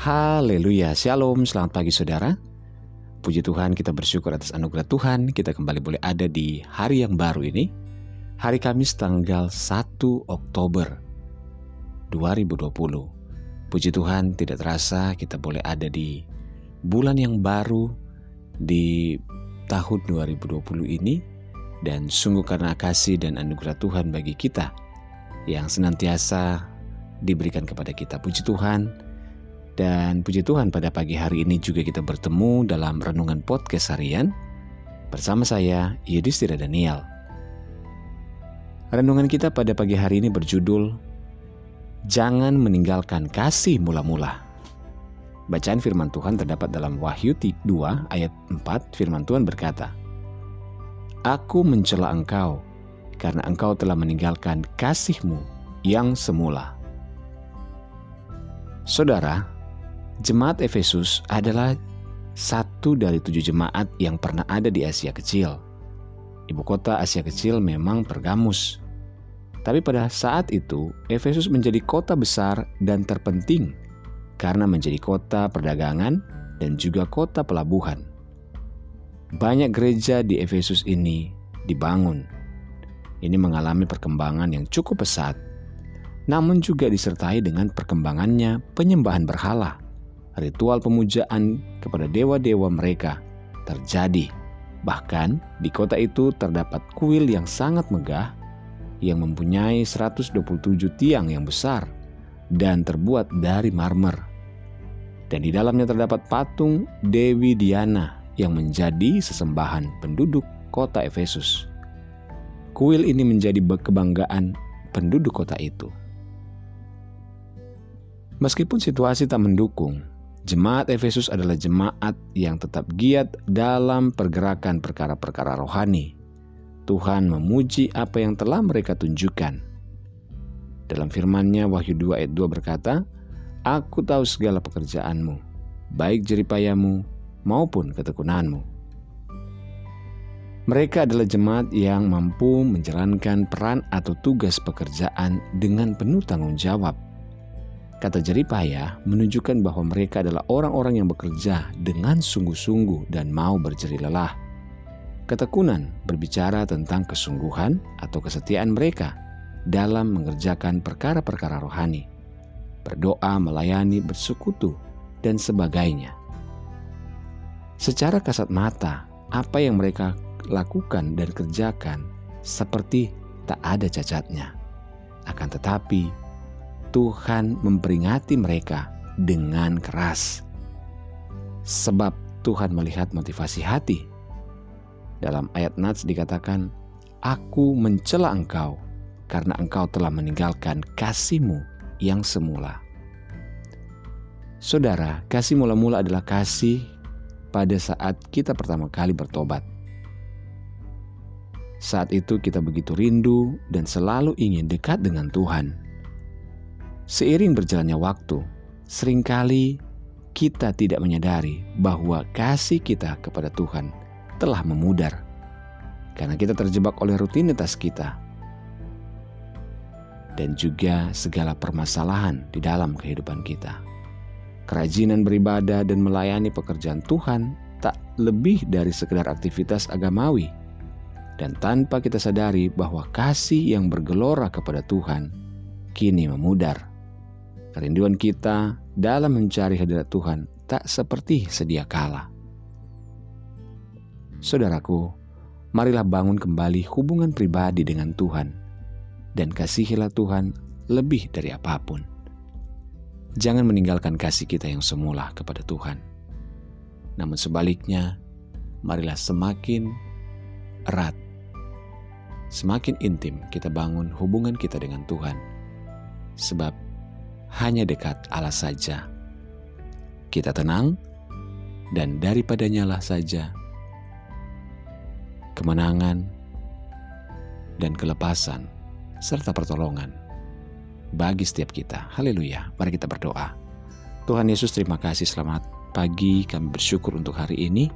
Haleluya, Shalom, selamat pagi saudara. Puji Tuhan kita bersyukur atas anugerah Tuhan. Kita kembali boleh ada di hari yang baru ini. Hari Kamis tanggal 1 Oktober 2020 Puji Tuhan tidak terasa kita boleh ada di bulan yang baru di tahun 2020 ini. Dan sungguh karena kasih dan anugerah Tuhan bagi kita Yang senantiasa diberikan kepada kita Puji Tuhan dan puji Tuhan pada pagi hari ini juga kita bertemu dalam Renungan Podcast Harian bersama saya Yudhistira Daniel. Renungan kita pada pagi hari ini berjudul Jangan meninggalkan kasih mula-mula. Bacaan firman Tuhan terdapat dalam Wahyu 2 ayat 4 firman Tuhan berkata, Aku mencela engkau karena engkau telah meninggalkan kasihmu yang semula. Saudara, Jemaat Efesus adalah satu dari tujuh jemaat yang pernah ada di Asia Kecil. Ibu kota Asia Kecil memang Pergamus. Tapi pada saat itu, Efesus menjadi kota besar dan terpenting karena menjadi kota perdagangan dan juga kota pelabuhan. Banyak gereja di Efesus ini dibangun. Ini mengalami perkembangan yang cukup pesat, namun juga disertai dengan perkembangannya penyembahan berhala ritual pemujaan kepada dewa-dewa mereka terjadi. Bahkan di kota itu terdapat kuil yang sangat megah yang mempunyai 127 tiang yang besar dan terbuat dari marmer. Dan di dalamnya terdapat patung Dewi Diana yang menjadi sesembahan penduduk kota Efesus. Kuil ini menjadi kebanggaan penduduk kota itu. Meskipun situasi tak mendukung, Jemaat Efesus adalah jemaat yang tetap giat dalam pergerakan perkara-perkara rohani. Tuhan memuji apa yang telah mereka tunjukkan. Dalam firman-Nya Wahyu 2 ayat 2 berkata, Aku tahu segala pekerjaanmu, baik jeripayamu maupun ketekunanmu. Mereka adalah jemaat yang mampu menjalankan peran atau tugas pekerjaan dengan penuh tanggung jawab Kata jeripaya menunjukkan bahwa mereka adalah orang-orang yang bekerja dengan sungguh-sungguh dan mau berjeri lelah. Ketekunan berbicara tentang kesungguhan atau kesetiaan mereka dalam mengerjakan perkara-perkara rohani, berdoa, melayani, bersekutu, dan sebagainya. Secara kasat mata, apa yang mereka lakukan dan kerjakan seperti tak ada cacatnya. Akan tetapi, Tuhan memperingati mereka dengan keras. Sebab Tuhan melihat motivasi hati. Dalam ayat Nats dikatakan, Aku mencela engkau karena engkau telah meninggalkan kasihmu yang semula. Saudara, kasih mula-mula adalah kasih pada saat kita pertama kali bertobat. Saat itu kita begitu rindu dan selalu ingin dekat dengan Tuhan. Seiring berjalannya waktu, sering kali kita tidak menyadari bahwa kasih kita kepada Tuhan telah memudar karena kita terjebak oleh rutinitas kita dan juga segala permasalahan di dalam kehidupan kita. Kerajinan beribadah dan melayani pekerjaan Tuhan tak lebih dari sekedar aktivitas agamawi. Dan tanpa kita sadari bahwa kasih yang bergelora kepada Tuhan kini memudar. Kerinduan kita dalam mencari hadirat Tuhan tak seperti sedia kala. Saudaraku, marilah bangun kembali hubungan pribadi dengan Tuhan dan kasihilah Tuhan lebih dari apa pun. Jangan meninggalkan kasih kita yang semula kepada Tuhan. Namun sebaliknya, marilah semakin erat, semakin intim kita bangun hubungan kita dengan Tuhan. Sebab hanya dekat Allah saja. Kita tenang, dan daripadanya lah saja kemenangan dan kelepasan serta pertolongan bagi setiap kita. Haleluya. Mari kita berdoa. Tuhan Yesus terima kasih selamat pagi kami bersyukur untuk hari ini.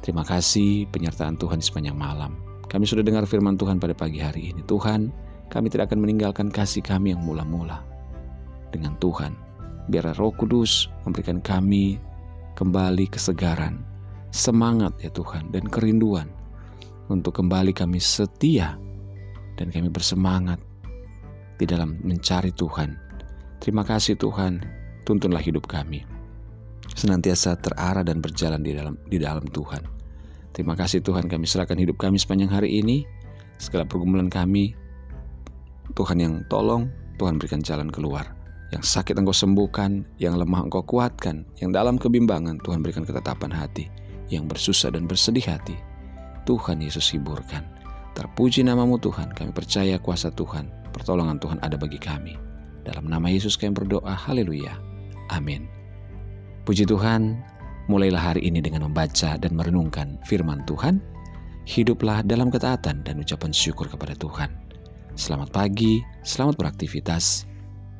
Terima kasih penyertaan Tuhan sepanjang malam. Kami sudah dengar firman Tuhan pada pagi hari ini. Tuhan, kami tidak akan meninggalkan kasih kami yang mula-mula. Dengan Tuhan. Biar Roh Kudus memberikan kami kembali kesegaran, semangat ya Tuhan, dan kerinduan untuk kembali kami setia dan kami bersemangat di dalam mencari Tuhan. Terima kasih Tuhan, tuntunlah hidup kami. Senantiasa terarah dan berjalan di dalam di dalam Tuhan. Terima kasih Tuhan kami serahkan hidup kami sepanjang hari ini. Segala pergumulan kami, Tuhan yang tolong, Tuhan berikan jalan keluar. Yang sakit engkau sembuhkan, yang lemah engkau kuatkan, yang dalam kebimbangan Tuhan berikan ketetapan hati, yang bersusah dan bersedih hati. Tuhan Yesus hiburkan. Terpuji namamu Tuhan, kami percaya kuasa Tuhan, pertolongan Tuhan ada bagi kami. Dalam nama Yesus kami berdoa, haleluya. Amin. Puji Tuhan, mulailah hari ini dengan membaca dan merenungkan firman Tuhan. Hiduplah dalam ketaatan dan ucapan syukur kepada Tuhan. Selamat pagi, selamat beraktivitas.